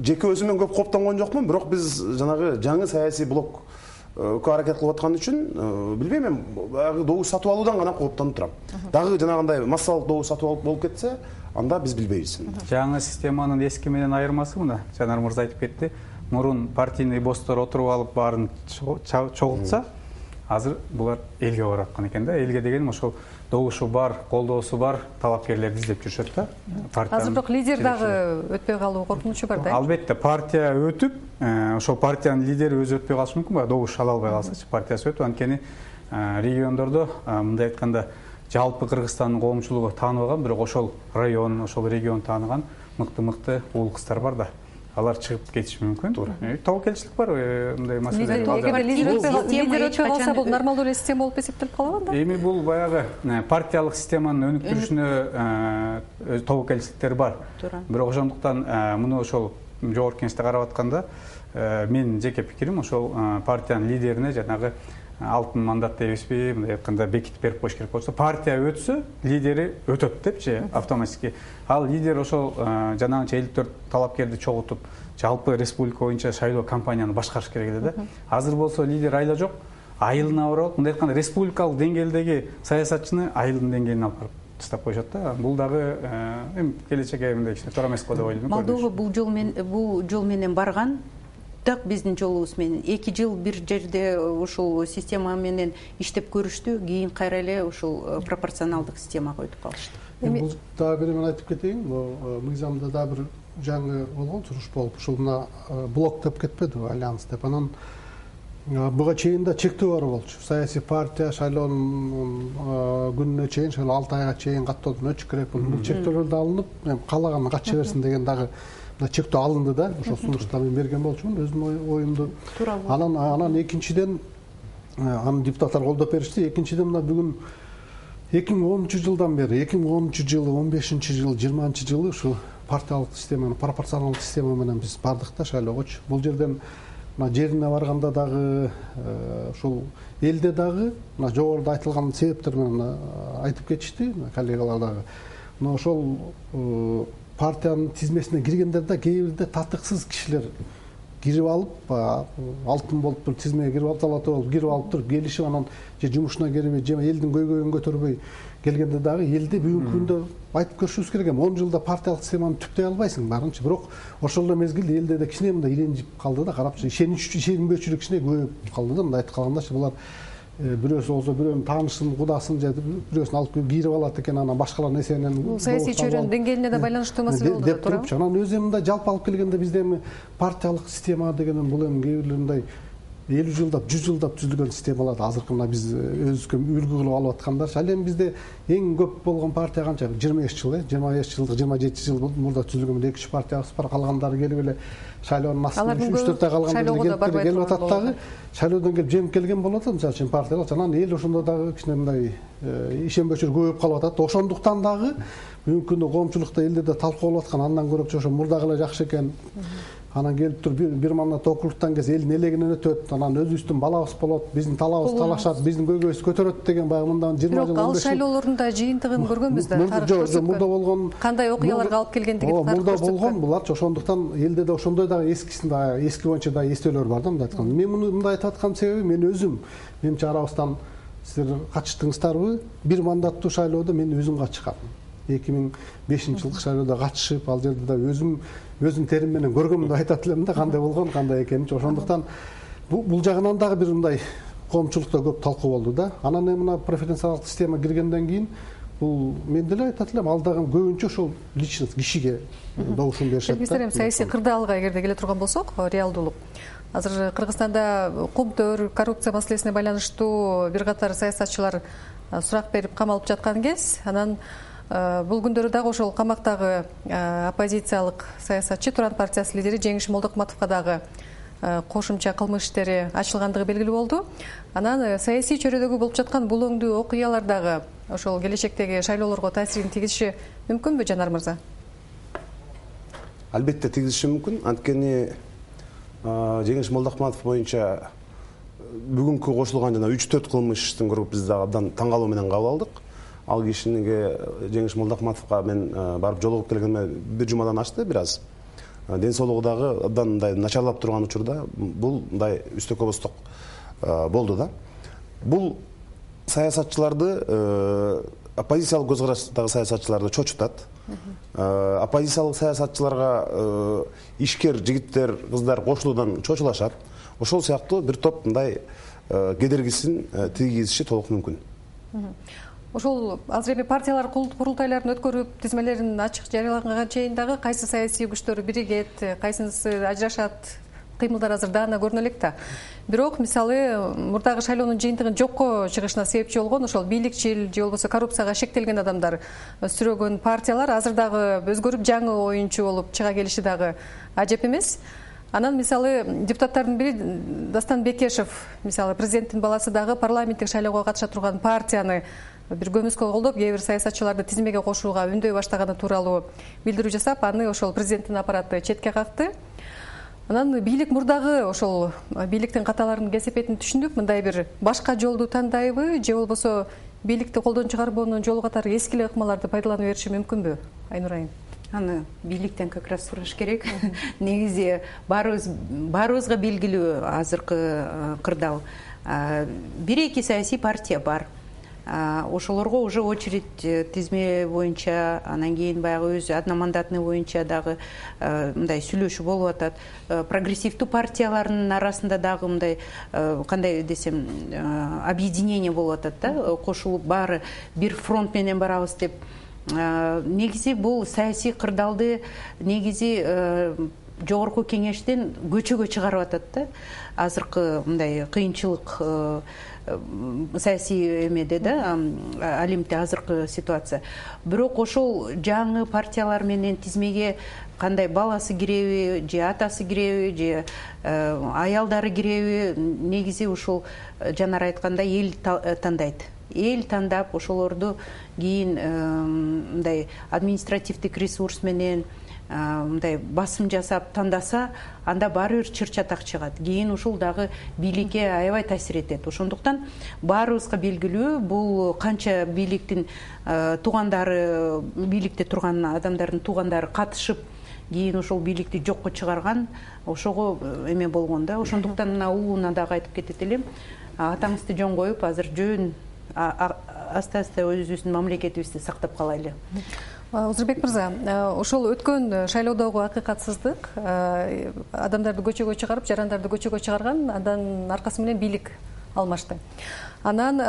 Жеке өзүмөн көп кооптонгон жокмун бирок биз жанагы жаңы саясий блокко аракет кылып аткан үчүн билбейм эми баягы добуш сатып алуудан гана кооптонуп турам. Дагы жанагындай массалык добуш сатып алып болуп кетсе анда биз билбейбиз. Жаңы системанын эски менен айырмасы мына. Жанар мырза айтып кетти мурун партийный босстор отуруп алып баарын чогултса азыр булар элге барып аткан экен да. Элге дегеним ошол добушу бар колдоосу бар талапкерлерди издеп жүрүшөт да. Партия азыр бирок лидер дагы өтпөй калуу коркунучу бар да албетте партия өтүп э, ошол партиянын лидери өзү өтпөй калышы мүмкүн баягы добуш ала албай калсачы партиясы өтүп анткени э, региондордо э, мындай айтканда жалпы кыргызстандын коомчулугу тааныбаган бирок ошол район ошол регион тааныган мыкты мыкты уул кыздар бар да алар чыгып кетиши мүмкүн. Туура. Тобокелчилик бар мындай маселе лидер өтпөй калса бул нормалдуу эле система болуп эсептелип калабы анда эми бул баягы партиялык системанын өнүктүрүшүнө тобокелчиликтер бар. Туура. Бирок ошондуктан муну ошол жогорку кеңеште карап атканда менин жеке пикирим ошол партиянын лидерине жанагы алтын мандат дейбизби мындай айтканда бекитип берип коюш керек болчу партия өтсө лидери өтөт депчи автоматически. Ал лидер ошол жанагынча элүү төрт талапкерди чогултуп жалпы республика боюнча шайлоо кампанияны башкарыш керек эле да. Азыр болсо лидер айла жок айылына барып алып мындай айтканда республикалык деңгээлдеги саясатчыны айылдын деңгээлине алып барып таштап коюшат да. Бул дагы эми келечекке мындай кичине туура эмес го деп ойлойм молдова бул жол менен бул жол менен барган так биздин жолубуз менен. Эки жыл бир жерде ушул система менен иштеп көрүштү кийин кайра эле ушул э, пропорционалдык системага өтүп калышты. Эми бул дагы бир эме айтып кетейин могу э, мыйзамда дагы бир жаңы болгон сунуш болуп ушул мына э, блок деп кетпедиби альянс деп. Анан буга чейин да чектөө бар болчу. Саясий партия шайлоонун күнүнө чейин шайлоо алты айга чейин каттоодон өтүш керек. Бул чектөөлөр да алынып эми каалаган катыша берсин деген дагы мына чектөө алынды да ошол сунушту мен берген болчумун өзүмдүн оюмду. Туура анан анан экинчиден э, аны депутаттар колдоп беришти. Экинчиден мына бүгүн эки миң онунчу жылдан бери эки миң онунчу жылы он бешинчи жылы жыйырманчы жылы ушул партиялык системаны пропорционалдык система менен биз бардык да шайлоогочу бул жерден мына жерине барганда дагы э, ушул элде дагы мына жогоруда айтылган себептер менен э, айтып кетишти. Коллегалар дагы. Мына ошол партиянын тизмесине киргендер да кээ бирде татыксыз кишилер кирип алып баягы алтын болуп туруп тизмеге кирип алып золотой болуп кирип алып туруп келишип анан же жумушуна келбей же элдин көйгөйүн көтөрбөй келгенде дагы элде бүгүнкү күндө айтып көрүшүбүз керек эми. Он жылда партиялык системаны түптөй албайсың баарынчы бирок ошол эле мезгилде элде да кичине мындай иренжип калды да карапчы ишенбөөчүлүк кичине көбөйүп калды да мындай айтып калгандачы булар бирөөсү болсо бирөөнүн таанышын кудасын же бирөөсүн алып келип кийирип алат экен анан башкалардын эсебинен бул саясий чөйрөнүн деңгээлине да байланыштуу маселе болду деп турупчу анан өзү эми мындай жалпы алып келгенде бизде эми партиялык система деген бул эми кээ бирлер мындай элүү жылдап жүз жылдап түзүлгөн системалар азыркы мына биз өзүбүзгө үлгү кылып алып аткандарчы ал эми бизде эң көп болгон партия канча? Жыйырма беш жыл э? Жыйырма беш жылдык жыйырма жети жыл мурда түзүлгөн эки үч партиябыз бар калгандары келип эле шайлоонун астында үч төрт ай калганда келип атат дагы. Шайлоодон келип жеңип келген болуп атат мисалы үчүн партиялар анан эл ошондо дагы кичине мындай э, ишенбөөчүлүк көбөйүп калып атат. Ошондуктан дагы бүгүнкү күндө коомчулукта элде да талкуу болуп аткан андан көрөчү ошо мурдагы эле жакшы экен анан келип туруп бир мандат округтан келсе элдин элегинен өтөт анан өзүбүздүн балабыз болот биздин талабыбыз талашат биздин көйгөйүбүздү көтөрөт деген баягы мындан жыйырма жыл бирок ал шайлоолордун да жыйынтыгын көргөнбүз да жок жок мурда болгон кандай окуяларга алып келгендиги мурда болгон буларчы ошондуктан элде да ошондой дагы эскисин дагы эски боюнча дагы эстөөлөр бар да мындай айтканда мен муну мындай айтып атканымдын себеби мен өзүм менимче арабыздан сиздер катыштыңыздарбы? Бир мандаттуу шайлоодо мен өзүм катышкам эки миң бешинчи жылкы шайлоодо катышып ал жерде да өзүм өзүмдүн терим менен көргөм деп айтат элем да кандай болгон кандай экенинчи ошондуктан бул жагынан дагы бир мындай коомчулукта көп талкуу болду да. Анан эми мына преференциалдык система киргенден кийин бул мен деле айтат элем ал дагы көбүнчө ошол личность кишиге добушун беришет да. эми саясий кырдаалга эгерде келе турган болсок реалдуулук азыр кыргызстанда кумтөр коррупция маселесине байланыштуу бир катар саясатчылар сурак берип камалып жаткан кез. Анан бул күндөрү дагы ошол камактагы оппозициялык саясатчы туран партиясынын лидери жеңиш молдокматовго дагы кошумча кылмыш иштери ачылгандыгы белгилүү болду. Анан саясий чөйрөдөгү болуп жаткан бул оңдуу окуялар дагы ошол келечектеги шайлоолорго таасирин тийгизиши мүмкүнбү жанар мырза? Албетте тийгизиши мүмкүн. Анткени жеңиш молдокматов боюнча бүгүнкү кошулган жана үч төрт кылмыш иштин көрүп биз дагы абдан таң калуу менен кабыл алдык ал кишиге жеңиш молдокматовго мен барып жолугуп келгениме бир жумадан ашты бир аз ден соолугу дагы абдан мындай начарлап турган учурда бул мындай үстөккө босток болду да. Бул саясатчыларды оппозициялык көз караштагы саясатчыларды чочутат. Оппозициялык саясатчыларга ишкер жигиттер кыздар кошулуудан чочулашат. Ошол сыяктуу бир топ мындай кедергисин тийгизиши толук мүмкүн ошол азыр эми партиялар курултайларын өткөрүп тизмелерин ачык жарыялаганга чейин дагы кайсы саясий күчтөр биригет кайсынысы ажырашат кыймылдар азыр даана көрүнө элек да. Бирок мисалы мурдагы шайлоонун жыйынтыгын жокко чыгышына себепчи болгон ошол бийликчил же болбосо коррупцияга шектелген адамдар сүрөгөн партиялар азыр дагы өзгөрүп жаңы оюнчу болуп чыга келиши дагы ажеп эмес. Анан мисалы депутаттардын бири дастан бекешев мисалы президенттин баласы дагы парламенттик шайлоого катыша турган партияны бир көмүскө колдоп кээ бир саясатчыларды тизмеге кошууга үндөй баштаганы тууралуу билдирүү жасап аны ошол президенттин аппараты четке какты анан бийлик мурдагы ошол бийликтин каталарын кесепетин түшүнүп мындай бир башка жолду тандайбы же болбосо бийликти колдон чыгарбоонун жолу катары эски эле ыкмаларды пайдалана бериши мүмкүнбү айнур айым аны бийликтен как раз сураш керек. Негизи баарыбыз баарыбызга белгилүү азыркы кырдаал. Бир эки саясий партия бар ошолорго уже очередь э, тизме боюнча анан кийин баягы өзү одномандатный боюнча дагы э, мындай сүйлөшүү болуп атат. Э, прогрессивдүү партиялардын арасында дагы мындай кандай десем объединение болуп атат да. Кошулуп баары бир фронт менен барабыз деп. Негизи бул саясий кырдаалды негизи жогорку кеңештен көчөгө чыгарып атат да. Азыркы мындай кыйынчылык саясий эмеде да алимтте азыркы ситуация. Бирок ошол жаңы партиялар менен тизмеге кандай баласы киреби же атасы киреби же э, аялдары киреби негизи ушул э, жанар айткандай эл э, тандайт. Эл тандап ошолорду кийин мындай административдик ресурс менен мындай басым жасап тандаса анда баары бир чыр чатак чыгат. Кийин ушул дагы бийликке аябай таасир этет. Ошондуктан баарыбызга белгилүү бул канча бийликтин туугандары бийликте турган адамдардын туугандары катышып кийин ошол бийликти жокко чыгарган ошого э, эме болгон да. Ошондуктан мына уулуна дагы айтып кетет элем. Атаңызды жөн коюп азыр жөн аста аста өзүбүздүн мамлекетибизди сактап калайлы озурбек мырза ошол өткөн шайлоодогу акыйкатсыздык адамдарды көчөгө чыгарып жарандарды көчөгө чыгарган андан аркасы менен бийлик алмашты. Анан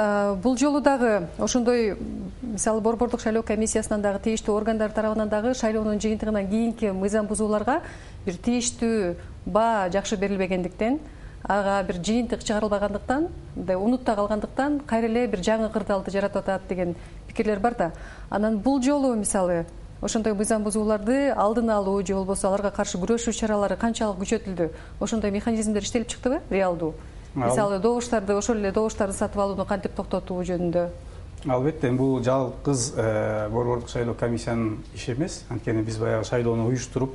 бул жолу дагы ошондой мисалы борбордук шайлоо комиссиясынан дагы тийиштүү органдар тарабынан дагы шайлоонун жыйынтыгынан кийинки мыйзам бузууларга бир тийиштүү баа жакшы берилбегендиктен ага бир жыйынтык чыгарылбагандыктан мындай унутта калгандыктан кайра эле бир жаңы кырдаалды жаратып атат деген пикирлер бар да. Анан бул жолу мисалы ошондой мыйзам бузууларды алдын алуу же болбосо аларга каршы күрөшүү чаралары канчалык күчөтүлдү? Ошондой механизмдер иштелип чыктыбы реалдуу? Мисалы добуштарды ошол эле добуштарды сатып алууну кантип токтотуу жөнүндө? Албетте бул жалгыз э, борбордук шайлоо комиссиянын иши эмес. Анткени биз баягы шайлоону уюштуруп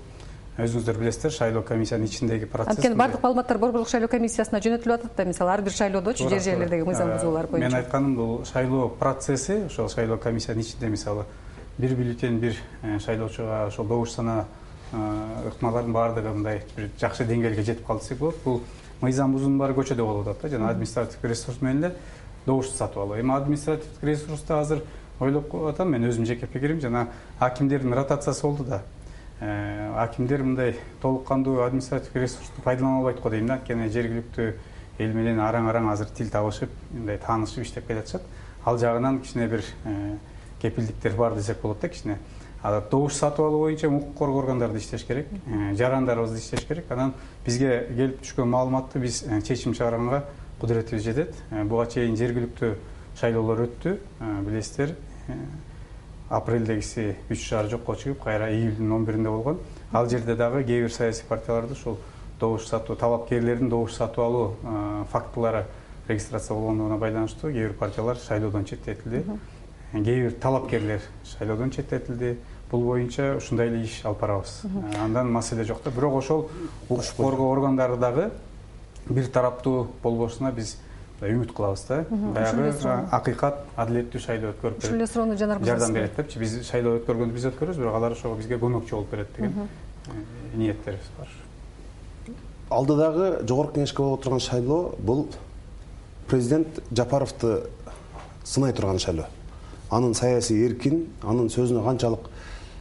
өзүңүздөр билесиздер шайлоо комиссиянын ичиндеги процесс анткени баардык маалыматтар борбордук шайлоо комиссиясына жөнөтүлүп атат да мисалы ар бир шайлоодочу жер жерлердеги мыйзам бузуулар боюнча. Менин айтканым бул шайлоо процесси ошол шайлоо комиссиянын ичинде мисалы бир бюллетень бир э, шайлоочуга ошол добуш санаа э, ыкмалардын баардыгы мындай бир жакшы деңгээлге жетип калды десек болот. Бул мыйзам бузуунун баары көчөдө болуп атат да жана административдик ресурс менен эле добушту сатып алуу. Эми административдик ресурсту азыр ойлоп атам мен өзүмдүн жеке пикирим жана акимдердин ротациясы болду да акимдер мындай толук кандуу административдик ресурсту пайдалана албайт го дейм да. Анткени жергиликтүү эл менен араң араң азыр тил табышып мындай таанышып иштеп келатышат ал жагынан кичине бир э, кепилдиктер бар десек болот да кичине. Добуш сатып алуу боюнча укук коргоо органдары да иштеш керек э, жарандарыбыз да иштеш керек. Анан бизге келип түшкөн маалыматты биз чечим чыгарганга кудуретибиз жетет. Буга чейин жергиликтүү шайлоолор өттү. Билесиздер апрелдегиси үч шаар жокко чыгып кайра июлдун он биринде болгон. Ал жерде дагы кээ бир саясий партияларды ушул добуш сатуу талапкерлердин добуш сатып алуу фактылары регистрация болгондугуна байланыштуу кээ бир партиялар шайлоодон четтетилди. Кээ бир талапкерлер шайлоодон четтетилди. Бул боюнча ушундай эле иш алып барабыз. Андан маселе жок да бирок ошол укук коргоо органдары дагы бир тараптуу болбошуна биз үмүт кылабыз да. Баягы акыйкат адилеттүү шайлоо өткөрүп берет. Ушул эле суроону жанар жардам берет депчи биз шайлоо өткөргөндү биз өткөрөбүз бирок алар ошого бизге көмөкчү болуп берет деген э, ниеттерибиз бар. Алдыдагы жогорку кеңешке болуп турган шайлоо бул президент жапаровду сынай турган шайлоо. Анын саясий эркин анын сөзүнө канчалык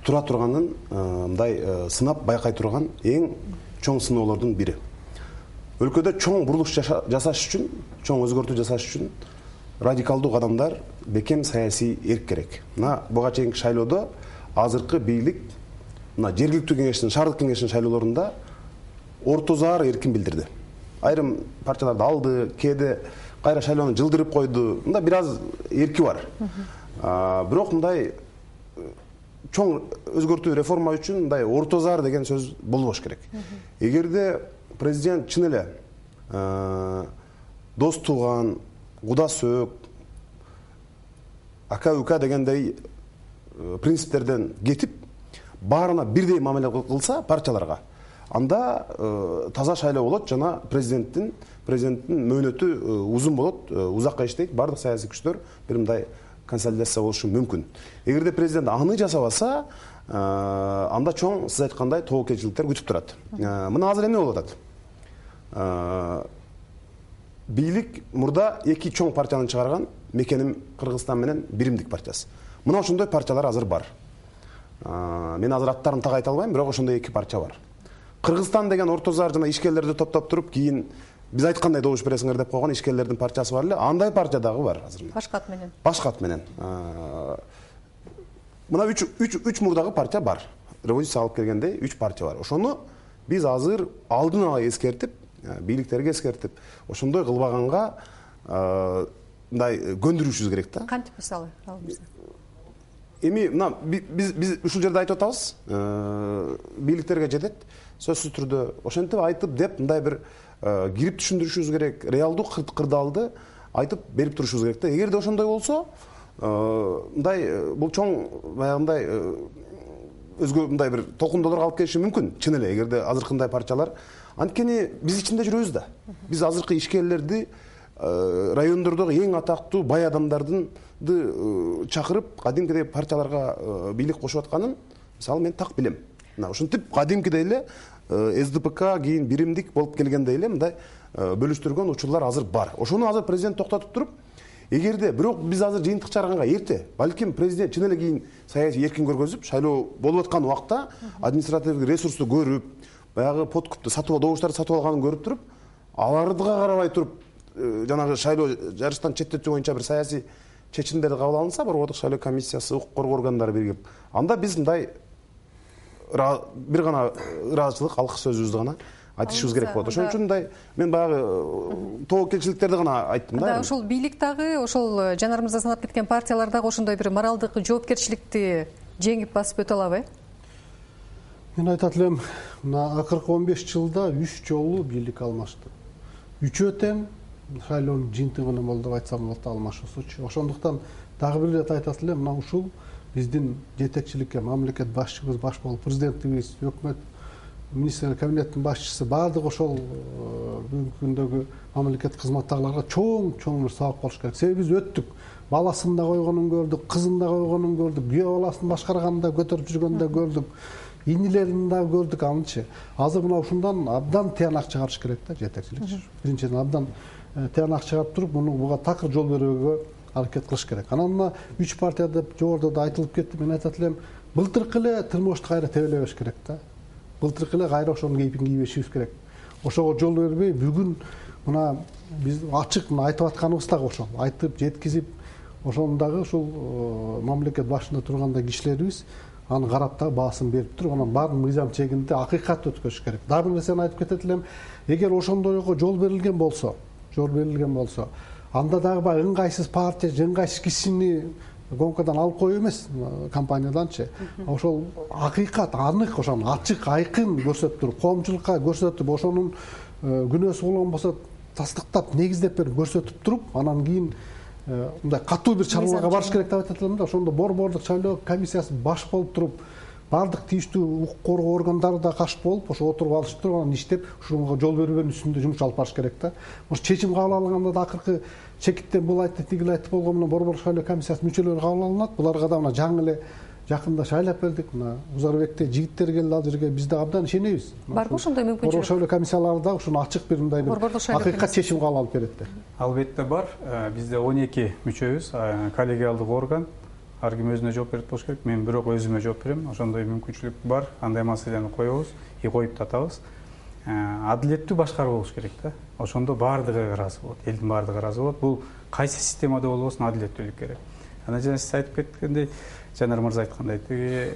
тура турганын э, мындай э, сынап байкай турган эң чоң сыноолордун бири өлкөдө чоң бурулуш жасаш үчүн чоң өзгөртүү жасаш үчүн радикалдуу кадамдар бекем саясий эрк керек. Мына буга чейинки шайлоодо азыркы бийлик мына жергиликтүү кеңештин шаардык кеңештин шайлоолорунда орто заар эркин билдирди. Айрым партияларды алды кээде кайра шайлоону жылдырып койду. Мындай бир аз эрки бар. Бирок мындай э, чоң өзгөртүү реформа үчүн мындай орто заар деген сөз болбош керек. Эгерде президент чын эле э, дос тууган куда сөөк ака ука дегендей э, принциптерден кетип баарына бирдей мамиле кылса партияларга анда таза шайлоо болот жана президенттин президенттин мөөнөтү узун болот узакка иштейт. Баардык саясий күчтөр бир мындай консолидация болушу мүмкүн. Эгерде президент аны жасабаса э, анда чоң сиз айткандай тобокелчиликтер күтүп турат. Э, мына азыр эмне болуп атат? Э, бийлик мурда эки чоң партияны чыгарган мекеним кыргызстан менен биримдик партиясы. Мына ошондой партиялар азыр бар. Мен азыр аттарын так айта албайм бирок ошондой эки партия бар. Кыргызстан деген орто заар жана ишкерлерди топтоп туруп кийин биз айткандай добуш бересиңер деп койгон ишкерлердин партиясы бар эле. Андай партия дагы бар азыр. Башка ат менен. Башка ат менен мына үч үч мурдагы партия бар. Революция алып келгендей үч партия бар. Ошону биз азыр алдын ала эскертип бийликтерге эскертип ошондой кылбаганга мындай көндүрүшүбүз керек да. Кантип мисалы эми мына биз биз ушул жерде айтып атабыз. Бийликтерге жетет сөзсүз түрдө ошентип айтып деп мындай бир Э, кирип түшүндүрүшүбүз керек. Реалдуу кырдаалды айтып берип турушубуз керек да. Эгерде ошондой болсо э, мындай э, бул чоң баягындай өзгө мындай бир толкундоолорго алып келиши мүмкүн. Чын эле эгерде азыркындай партиялар анткени биз ичинде жүрөбүз да. Биз азыркы ишкерлерди райондордогу эң атактуу бай адамдарды чакырып кадимкидей партияларга бийлик кошуп атканын мисалы мен так билем. Мына ушинтип кадимкидей эле Э, сдпк кийин биримдик болуп келгендей эле мындай э, бөлүштүргөн учурлар азыр бар. Ошону азыр президент токтотуп туруп эгерде бирок биз азыр жыйынтык чыгарганга эрте балким президент чын эле кийин саясий эркин көргөзүп шайлоо болуп аткан убакта административдик ресурсту көрүп баягы подкупту сатып добуштарды сатып алганын көрүп туруп аларга карабай туруп э, жанагы шайлоо жарыштан четтетүү боюнча бир саясий чечимдер кабыл алынса борбордук шайлоо комиссиясы укук коргоо органдары биригип анда биз мындай бир гана ыраазычылык алкыш сөзүбүздү гана айтышыбыз керек болот. Ошон үчүн мындай мен баягы тобокелчиликтерди гана айттым да ошол бийлик дагы ошол э, жанар мырза санап кеткен партиялар дагы ошондой бир моралдык жоопкерчиликти жеңип басып өтө алабы э? Мен айтат элем мына акыркы он беш жылда үч жолу бийлик алмашты. Үчөө тең шайлоонун жыйынтыгы болду деп айтсам болот алмашуусучу. Ошондуктан дагы бир ирет айтат элем мына ушул биздин жетекчиликке мамлекет башчыбыз баш болуп президентибиз өкмөт министрлер кабинеттин башчысы баардыгы ошол э, бүгүнкү күндөгү мамлекеттик кызматтагыларга чоң чоң бир сабак болуш керек. Себеби биз өттүк. Баласын да койгонун көрдүк кызын да койгонун көрдүк күйөө баласын башкарганын да көтөрүп жүргөнүн да көрдүк инилерин дагы көрдүк. Анычы азыр мына ушундан абдан тыянак чыгарыш керек да жетекчилик. Биринчиден абдан э, тыянак чыгарып туруп муну буга такыр жол бербөөгө аракет кылыш керек. Анан мына үч партия деп жогоруда да айтылып кетти мен айтат элем былтыркы эле тырмошту кайра тебелебеш керек да былтыркы эле кайра ошонун кейпин кийбешибиз керек. Ошого жол бербей бүгүн мына биз ачык мына айтып атканыбыз дагы ошол. Айтып жеткизип ошону дагы ушул э, мамлекет башында тургандай кишилерибиз аны карап дагы баасын берип туруп анан баарын мыйзам чегинде акыйкат өткөрүш керек. Дагы бир нерсени айтып кетет элем. Эгер ошондойго жол берилген болсо жол берилген болсо анда дагы баягы ыңгайсыз партия же ыңгайсыз кишини гонкадан алып коюу эмес компанияданчы. Ошол акыйкат анык ошону ачык айкын көрсөтүп туруп коомчулукка көрсөтүп ошонун э, күнөөсү болгон болсо тастыктап негиздеп берип көрсөтүп туруп анан кийин э, мындай катуу бир чараларга барыш керек деп айтып атам да ошондо борбордук шайлоо комиссиясы баш болуп туруп баардык тийиштүү укук коргоо органдары да каш болуп ошо отуруп алышып туруп анан иштеп ушунга жол бербөөнүн үстүндө жумуш алып барыш керек да. Может чечим кабыл алынганда да акыркы чекиттен бул айтты тигил айтты болгону менен борбордук шайлоо комиссиясынын мүчөлөрү кабыл алынат. Буларга да мына жаңы эле жакында шайлап бердик. Мына узарбекте жигиттер келди ал жерге биз да абдан ишенебиз. Барбы ошондой мүмкүнчүлүк? Борбордук шайлоо комиссиялары да ушуну ачык бир мындай бир борбордук шайлоо акыйкат чечим кабыл алып берет да албетте бар. Э, бизде он эки мүчөбүз коллегиалдык орган. Ар ким өзүнө жооп берет болуш керек. Мен бирок өзүмө жооп берем. Ошондой мүмкүнчүлүк бар. Андай маселени коебуз и коюп да атабыз адилеттүү башкаруу болуш керек да. Ошондо баардыгы ыраазы болот элдин баардыгы ыраазы болот. Бул кайсы системада болбосун адилеттүүлүк керек. Анан жана сиз айтып кеткендей жанар мырза айткандай тиги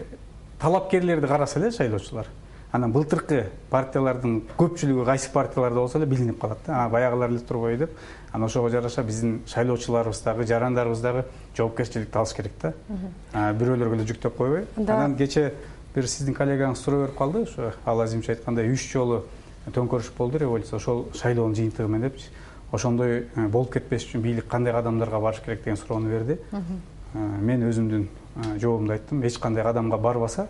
талапкерлерди караса эле шайлоочулар. Анан былтыркы партиялардын көпчүлүгү кайсы партияларда болсо эле билинип калат да. Баягылар эле турбайбы деп анан ошого жараша биздин шайлоочуларыбыз дагы жарандарыбыз дагы жоопкерчиликти алыш керек да. Бирөөлөргө эле жүктөп койбой. Анан кечээ бир сиздин коллегаңыз суроо берип калды. Ошо ал азимович айткандай үч жолу төңкөрүш болду. Революция ошол шайлоонун жыйынтыгы менен депчи ошондой э, болуп кетпеш үчүн бийлик кандай кадамдарга барыш керек деген суроону берди. Э, мен өзүмдүн э, жообумду айттым. Эч кандай кадамга барбаса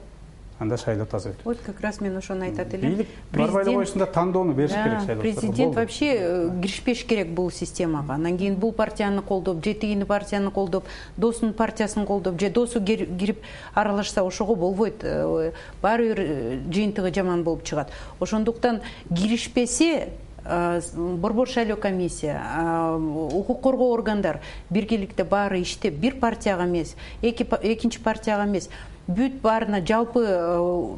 анда шайлоо таза өтөт. Вот как раз мен ошону айтат элем бийлик барбай эле койсун да тандоону бериш керек шайлоо президент вообще киришпеш керек бул системага. Анан кийин бул партияны колдоп же тигини партияны колдоп досунун партиясын колдоп же досу кирип аралашса ошого болбойт. Баары бир жыйынтыгы жаман болуп чыгат. Ошондуктан киришпесе борбор шайлоо комиссия укук коргоо органдар биргеликте баары иштеп бир партияга эмес экинчи партияга эмес бүт баарына жалпы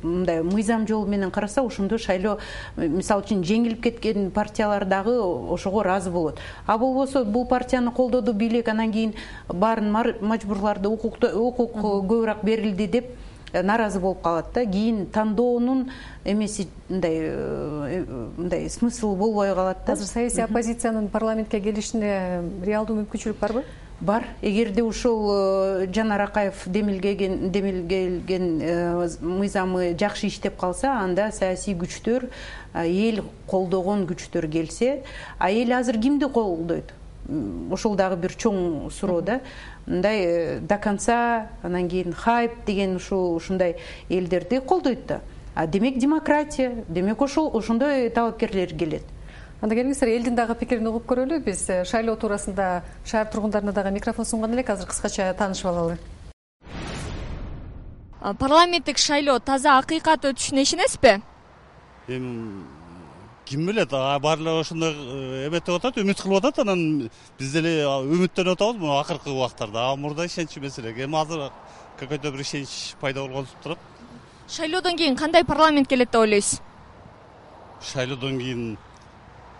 мындай мыйзам жолу менен караса ошондо шайлоо мисалы үчүн жеңилип кеткен партиялар дагы ошого ыраазы болот. А болбосо бул партияны колдоду бийлик анан кийин баарын мажбурларды укук көбүрөөк берилди деп Э, нааразы болуп калат да. Кийин тандоонун эмеси мындай э, мындай смыслы болбой калат да. Азыр саясий оппозициянын парламентке келишине реалдуу мүмкүнчүлүк барбы бар. Эгерде ушул э, жанар акаев демилгеген демилгелген мыйзамы жакшы иштеп калса анда саясий күчтөр эл колдогон күчтөр келсе а эл азыр кимди колдойт? Ошол дагы бир чоң суроо да. Мындай э, до конца анан кийин хайп деген ушул ушундай элдерди колдойт да. А демек демократия демек ошол ошондой талапкерлер келет анда келиңиздер элдин дагы пикирин угуп көрөлү. Биз э, шайлоо туурасында шаар тургундарына дагы микрофон сунган элек азыр кыскача таанышып алалы. Парламенттик шайлоо таза акыйкат өтүшүнө ишенесизби эми ким билет? Баары эле ошондой эметип атат үмүт кылып атат. Анан биз деле үмүттөнүп атабыз могу акыркы убактарда. А мурда ишенич эмес элек эми азыр какой то бир ишенич пайда болгонсуп турат. Шайлоодон кийин кандай парламент келет деп ойлойсуз? Шайлоодон кийин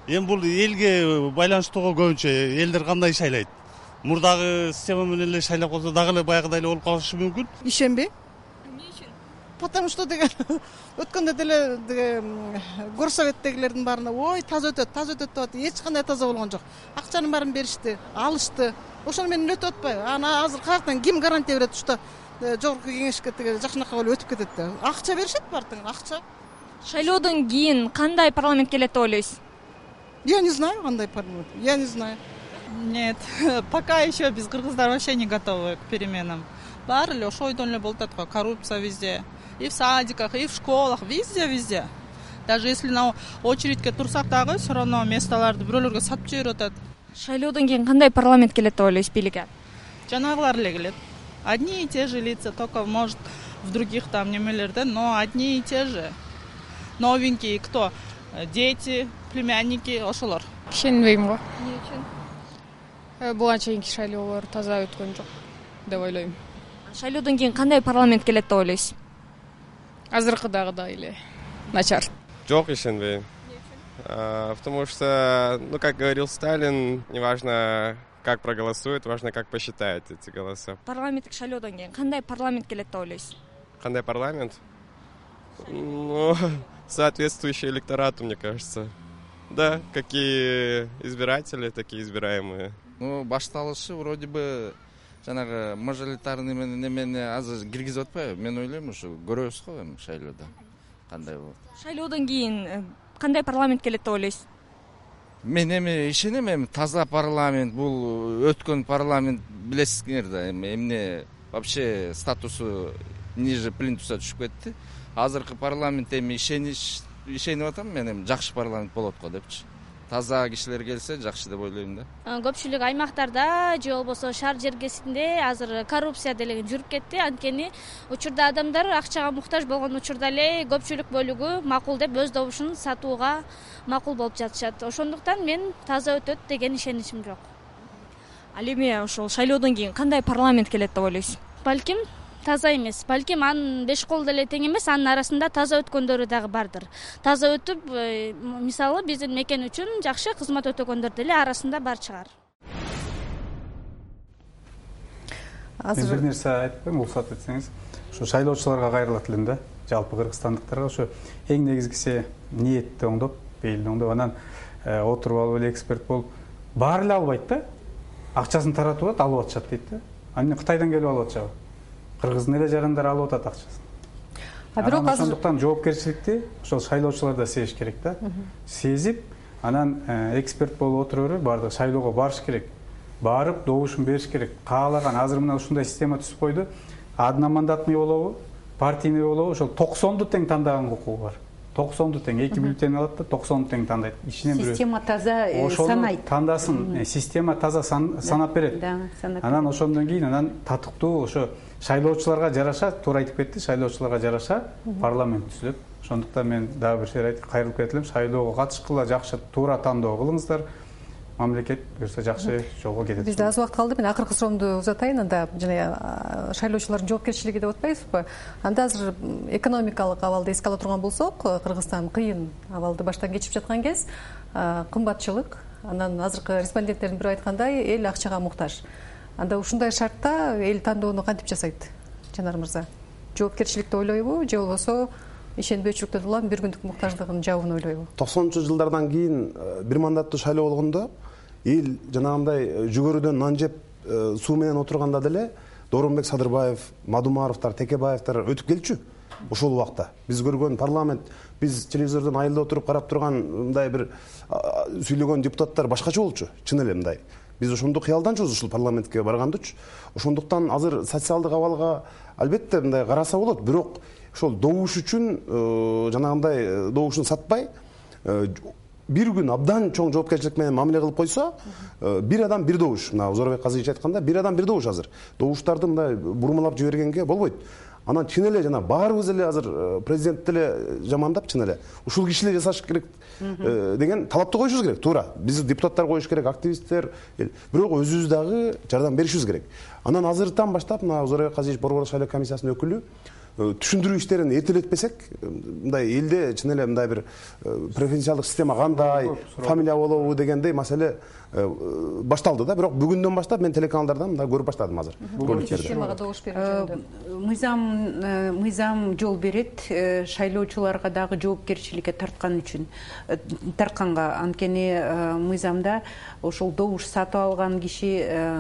эми бул элге байланыштуу го көбүнчө элдер кандай шайлайт? Мурдагы система менен эле шайлап калса дагы эле баягыдай эле болуп калышы мүмкүн. Ишенбейм эмне үчүн потому что деген өткөндө деле тиги горсоветтегилердин баарына ой таза өтөт таза өтөт деп атты эч кандай таза болгон жок. Акчанын баарын беришти алышты. Ошону менен өтүп атпайбы анан азыр каяктан ким гарантия берет ушта э, жогорку кеңешке тиги жакшынакай болуп өтүп кетет деп акча беришет баары тең акча. Шайлоодон кийин кандай парламент келет деп ойлойсуз я не знаю кандай парламент я не знаю. Нет пока еще биз кыргыздар вообще не готовы к переменам. Баары эле ошол ойдон эле болуп атат го коррупция везде. И в садиках и в школах везде везде. Даже если на очередьке турсак дагы все равно местолорду бирөөлөргө сатып жиберип атат шайлоодон кийин кандай парламент келет деп ойлойсуз бийликке жанагылар эле келет. Одни и те же лица только может в других там немелерде но одни и те же. Новенькие кто? Дети племянники ошолор. Ишенбейм го. Эмне үчүн? Э, буга чейинки шайлоолор таза өткөн жок деп ойлойм. Шайлоодон кийин кандай парламент келет деп ойлойсуз? Азыркыдагыдай эле начар. Жок ишенбейм эмне үчүн? Потому что ну как говорил сталин неважно как проголосуют важно как посчитают эти голоса. Парламенттик шайлоодон кийин кандай парламент келет деп ойлойсуз? Кандай парламент? Ну соответствующий электорату мне кажется да какие избиратели такие избираемые. Ну башталышы вроде бы жанагы мажоритарный менен эмени азыр киргизип атпайбы. Мен ойлойм ушу көрөбүз го эми шайлоодо. Кандай болот? Шайлоодон кийин кандай парламент келет деп ойлойсуз? Мен эми ишенем эми таза парламент бул өткөн парламент билесиңер да эми эмне вообще статусу ниже плинтуса түшүп кетти. Азыркы парламент эми ишенич ишенип атам мен эми жакшы парламент болот го депчи. Таза кишилер келсе жакшы деп ойлойм да. Көпчүлүк аймактарда же болбосо шаар жергесинде азыр коррупция деле жүрүп кетти. Анткени учурда адамдар акчага муктаж болгон учурда эле көпчүлүк бөлүгү макул деп өз добушун сатууга макул болуп жатышат. Ошондуктан мен таза өтөт деген ишеничим жок. Ал эми ошол шайлоодон кийин кандай парламент келет деп ойлойсуз балким таза эмес. Балким анын беш кол деле тең эмес анын арасында таза өткөндөрү дагы бардыр. Таза өтүп э, мисалы биздин мекен үчүн жакшы кызмат өтөгөндөр деле арасында бар чыгар. Азыр бир нерсе айтып коеюн уруксат этсеңиз ушу шайлоочуларга кайрылат элем да жалпы кыргызстандыктарга ошо эң негизгиси ниетти оңдоп бейилди оңдоп анан э, отуруп алып эле эксперт болуп баары эле албайт да. Акчасын таратып атат алып атышат дейт да. Анан эмне кытайдан келип алып атышабы кыргыздын эле жарандары алып атат акчасын. А бирок азыр ошондуктан жоопкерчиликти ошол шайлоочулар да сезиш керек да. Сезип анан э, эксперт болуп отура бербей баардыгы шайлоого барыш керек. Барып добушун бериш керек. Каалаган азыр мына ушундай система түзүп койду. Одномандатный болобу партийный болобу ошол токсонду тең тандаган укугу бар. Токсонду тең эки бюллетень алат да токсонду тең тандайт ичинен бирөө. Система таза э, санайт. тандасын система таза санап берет. да санап анан ошондон кийин анан татыктуу ошо шайлоочуларга жараша туура айтып кетти шайлоочуларга жараша парламент түзүлөт. Ошондуктан мен дагы бир жер айтып кайрылып кетет элем шайлоого катышкыла жакшы туура тандоо кылыңыздар. Мамлекет буюрса жакшы жолго кетет. Бизде аз убакыт калды. Мен акыркы суроомду узатайын. Анда жана шайлоочулардын жоопкерчилиги деп атпайбызбы анда азыр экономикалык абалды эске ала турган болсок кыргызстан кыйын абалды баштан кечирип жаткан кез кымбатчылык. Анан азыркы респонденттердин бирөө айткандай эл акчага муктаж анда ушундай шартта эл тандоону кантип жасайт жанар мырза? Жоопкерчиликти ойлойбу же болбосо ишенбөөчүлүктөн улам бир күндүк муктаждыгын жабуун ойлойбу? Токсонунчу жылдардан кийин э, бир мандаттуу шайлоо болгондо эл жанагындай э, жүгөрүдөн нан жеп э, суу менен отурганда деле дооронбек садырбаев мадумаровдор текебаевдер өтүп келчү ошол убакта. Биз көргөн парламент биз телевизордон айылда отуруп карап турган мындай бир сүйлөгөн депутаттар башкача болчу чын эле мындай биз ошондо кыялданчубыз ушул парламентке баргандычы ошондуктан азыр социалдык абалга албетте мындай караса болот. Бирок ошол добуш үчүн э, жанагындай э, добушун сатпай э, бир күн абдан чоң жоопкерчилик менен мамиле кылып койсо бир адам бир добуш. Мына узорбек казыевич айткандай бир адам бир добуш азыр. Добуштарды мындай бурмалап жибергенге болбойт анан чын эле жана баарыбыз эле азыр э, президент деле жамандап чын эле ушул киши эле жасаш керек э, деген талапты коюшубуз керек туура. Биз депутаттар коюш керек активисттер бирок өзүбүз дагы жардам беришибиз керек. Анан азыртан баштап мына узорбек казиевич борбордук шайлоо комиссиясынын өкүлү Э, түшүндүрүү иштерин эртелетпесек э, мындай элде чын эле мындай бир э, преференциалдык система кандай фамилия болобу дегендей маселе башталды да бирок бүгүндөн баштап мен телеканалдардан мындай көрүп баштадым азыр системага добуш берүү жөнүндө. мыйзам мыйзам жол берет шайлоочуларга дагы жоопкерчиликке тарткан үчүн тартканга. Анткени мыйзамда ошол добуш сатып алган киши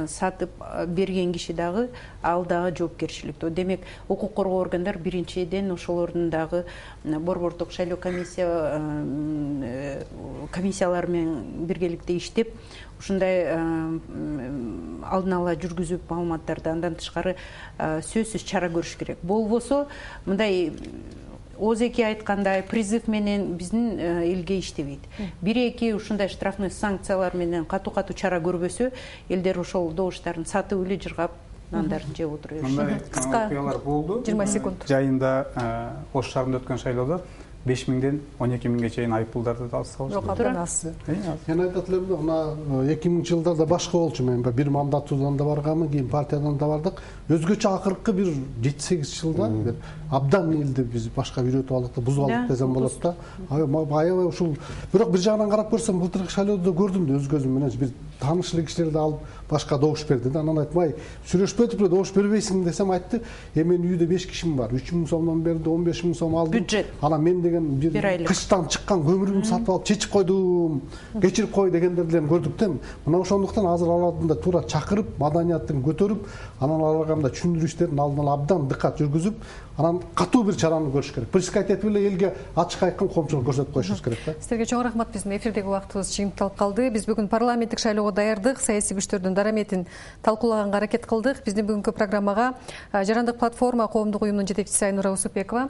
сатып берген киши дагы ал дагы жоопкерчиликтүү демек укук коргоо органдары биринчиден ошолордун дагы борбордук шайлоо комиссия э, комиссиялары менен биргеликте иштеп ушундай э, алдын ала жүргүзүп маалыматтарды андан тышкары э, сөзсүз чара көрүш керек. Болбосо мындай озеки айткандай призыв менен биздин элге иштебейт. Бир эки ушундай штрафный санкциялар менен катуу катуу чара көрбөсө элдер ошол добуштарын сатып эле жыргап нандарын жеп отура беришет мындай кыска. окуялар болду жыйырма секунд. Жайында ош шаарында өткөн шайлоодо беш миңден он эки миңге чейин айыппулдарды да салышты жок абдан аз. Мен айтат элем да мына эки миңинчи жылдарда башка болчу. Мен бир мандаттуудан да барганмын кийин партиядан да бардык. Өзгөчө акыркы бир жети сегиз жылда бир абдан элди биз башка үйрөтүп алдык да бузуп алдык десем болот да. Аябай ушул бирок бир жагынан карап көрсөм былтыркы шайлоодо көрдүм да өз көзүм менен. Бир тааныш эле кишилерди алып башка добуш берди да анан айттым ай сүйлөшпөдүк беле добуш бербейсиң десем айтты. Э менин үйдө беш кишим бар. Үч миң сомдон берди он беш миң сом алдым бюджет. Анан мен деген бир айлык. кычтан чыккан көмүрүмдү сатып алып чечип койдум. Кечирип кой дегендерди эми көрдүк да мына ошондуктан азыр аларды да туура чакырып маданиятын көтөрүп анан аларга мындай түшүндүрүү иштерин алдын ала абдан дыкат жүргүзүп анан катуу бир чараны көрүш керек. Пресскать этип эле элге ачык айкын коомчулукка көрсөтүп коюшубуз керек да. Сиздерге чоң рахмат. Биздин эфирдеги убактыбыз жыйынтыкталып калды. Биз бүгүн парламенттик шайлоого даярдык. Саясий күчтөрдүн дараметин талкуулаганга аракет кылдык. Биздин бүгүнкү программага жарандык платформа коомдук уюмунун жетекчиси айнура усупбекова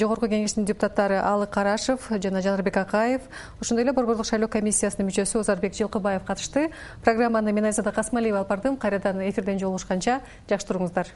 жогорку кеңештин депутаттары алык карашев жана жанарбек акаев ошондой эле борбордук шайлоо комиссиясынын мүчөсү озарбек жылкыбаев катышты. Программаны мен айзада касымалиева алып бардым. Кайрадан эфирден жолугушканча жакшы туруңуздар